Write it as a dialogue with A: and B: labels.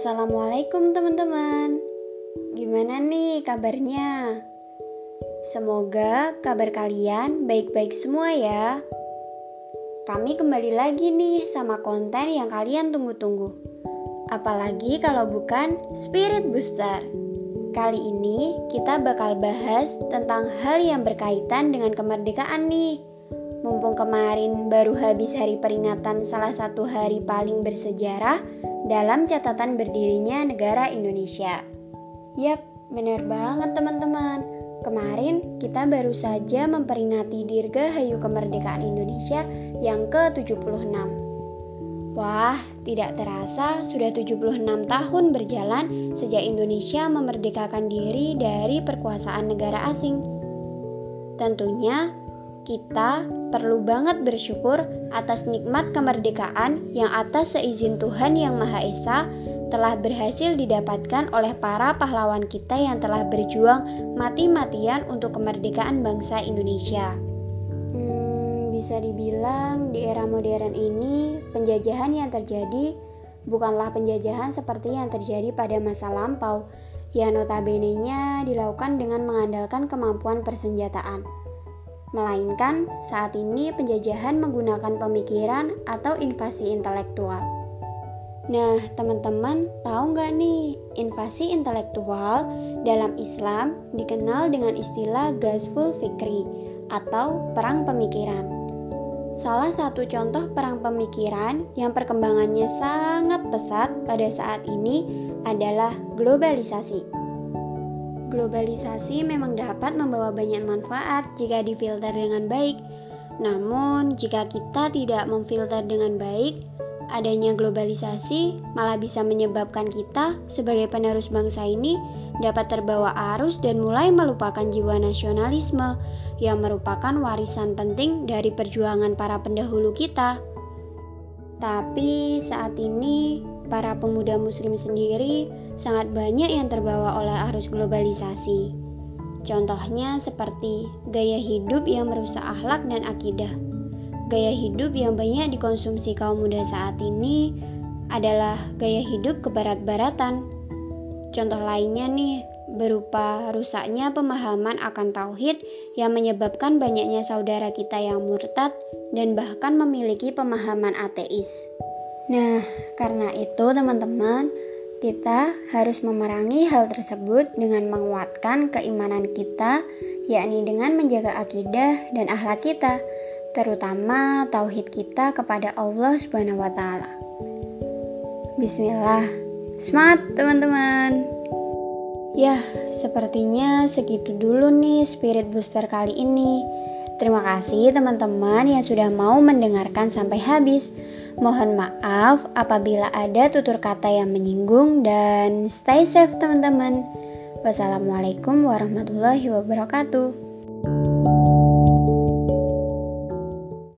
A: Assalamualaikum teman-teman. Gimana nih kabarnya? Semoga kabar kalian baik-baik semua ya. Kami kembali lagi nih sama konten yang kalian tunggu-tunggu. Apalagi kalau bukan Spirit Booster. Kali ini kita bakal bahas tentang hal yang berkaitan dengan kemerdekaan nih. Mumpung kemarin baru habis hari peringatan salah satu hari paling bersejarah dalam catatan berdirinya negara Indonesia. Yap, benar banget teman-teman. Kemarin kita baru saja memperingati Dirgahayu Kemerdekaan Indonesia yang ke-76. Wah, tidak terasa sudah 76 tahun berjalan sejak Indonesia memerdekakan diri dari perkuasaan negara asing. Tentunya kita perlu banget bersyukur atas nikmat kemerdekaan yang atas seizin Tuhan Yang Maha Esa telah berhasil didapatkan oleh para pahlawan kita yang telah berjuang mati-matian untuk kemerdekaan bangsa Indonesia. Hmm, bisa dibilang di era modern ini penjajahan yang terjadi bukanlah penjajahan seperti yang terjadi pada masa lampau, yang notabene-nya dilakukan dengan mengandalkan kemampuan persenjataan melainkan saat ini penjajahan menggunakan pemikiran atau invasi intelektual. Nah, teman-teman tahu nggak nih, invasi intelektual dalam Islam dikenal dengan istilah Ghazful Fikri atau perang pemikiran. Salah satu contoh perang pemikiran yang perkembangannya sangat pesat pada saat ini adalah globalisasi. Globalisasi memang dapat membawa banyak manfaat jika difilter dengan baik. Namun, jika kita tidak memfilter dengan baik, adanya globalisasi malah bisa menyebabkan kita sebagai penerus bangsa ini dapat terbawa arus dan mulai melupakan jiwa nasionalisme yang merupakan warisan penting dari perjuangan para pendahulu kita. Tapi saat ini, para pemuda Muslim sendiri sangat banyak yang terbawa oleh arus globalisasi. Contohnya seperti gaya hidup yang merusak akhlak dan akidah. Gaya hidup yang banyak dikonsumsi kaum muda saat ini adalah gaya hidup kebarat-baratan. Contoh lainnya nih, berupa rusaknya pemahaman akan tauhid yang menyebabkan banyaknya saudara kita yang murtad dan bahkan memiliki pemahaman ateis. Nah, karena itu teman-teman, kita harus memerangi hal tersebut dengan menguatkan keimanan kita, yakni dengan menjaga akidah dan akhlak kita, terutama tauhid kita kepada Allah Subhanahu wa taala. Bismillah. Semangat teman-teman. Ya, sepertinya segitu dulu nih spirit booster kali ini. Terima kasih teman-teman yang sudah mau mendengarkan sampai habis. Mohon maaf apabila ada tutur kata yang menyinggung dan stay safe teman-teman. Wassalamualaikum warahmatullahi wabarakatuh.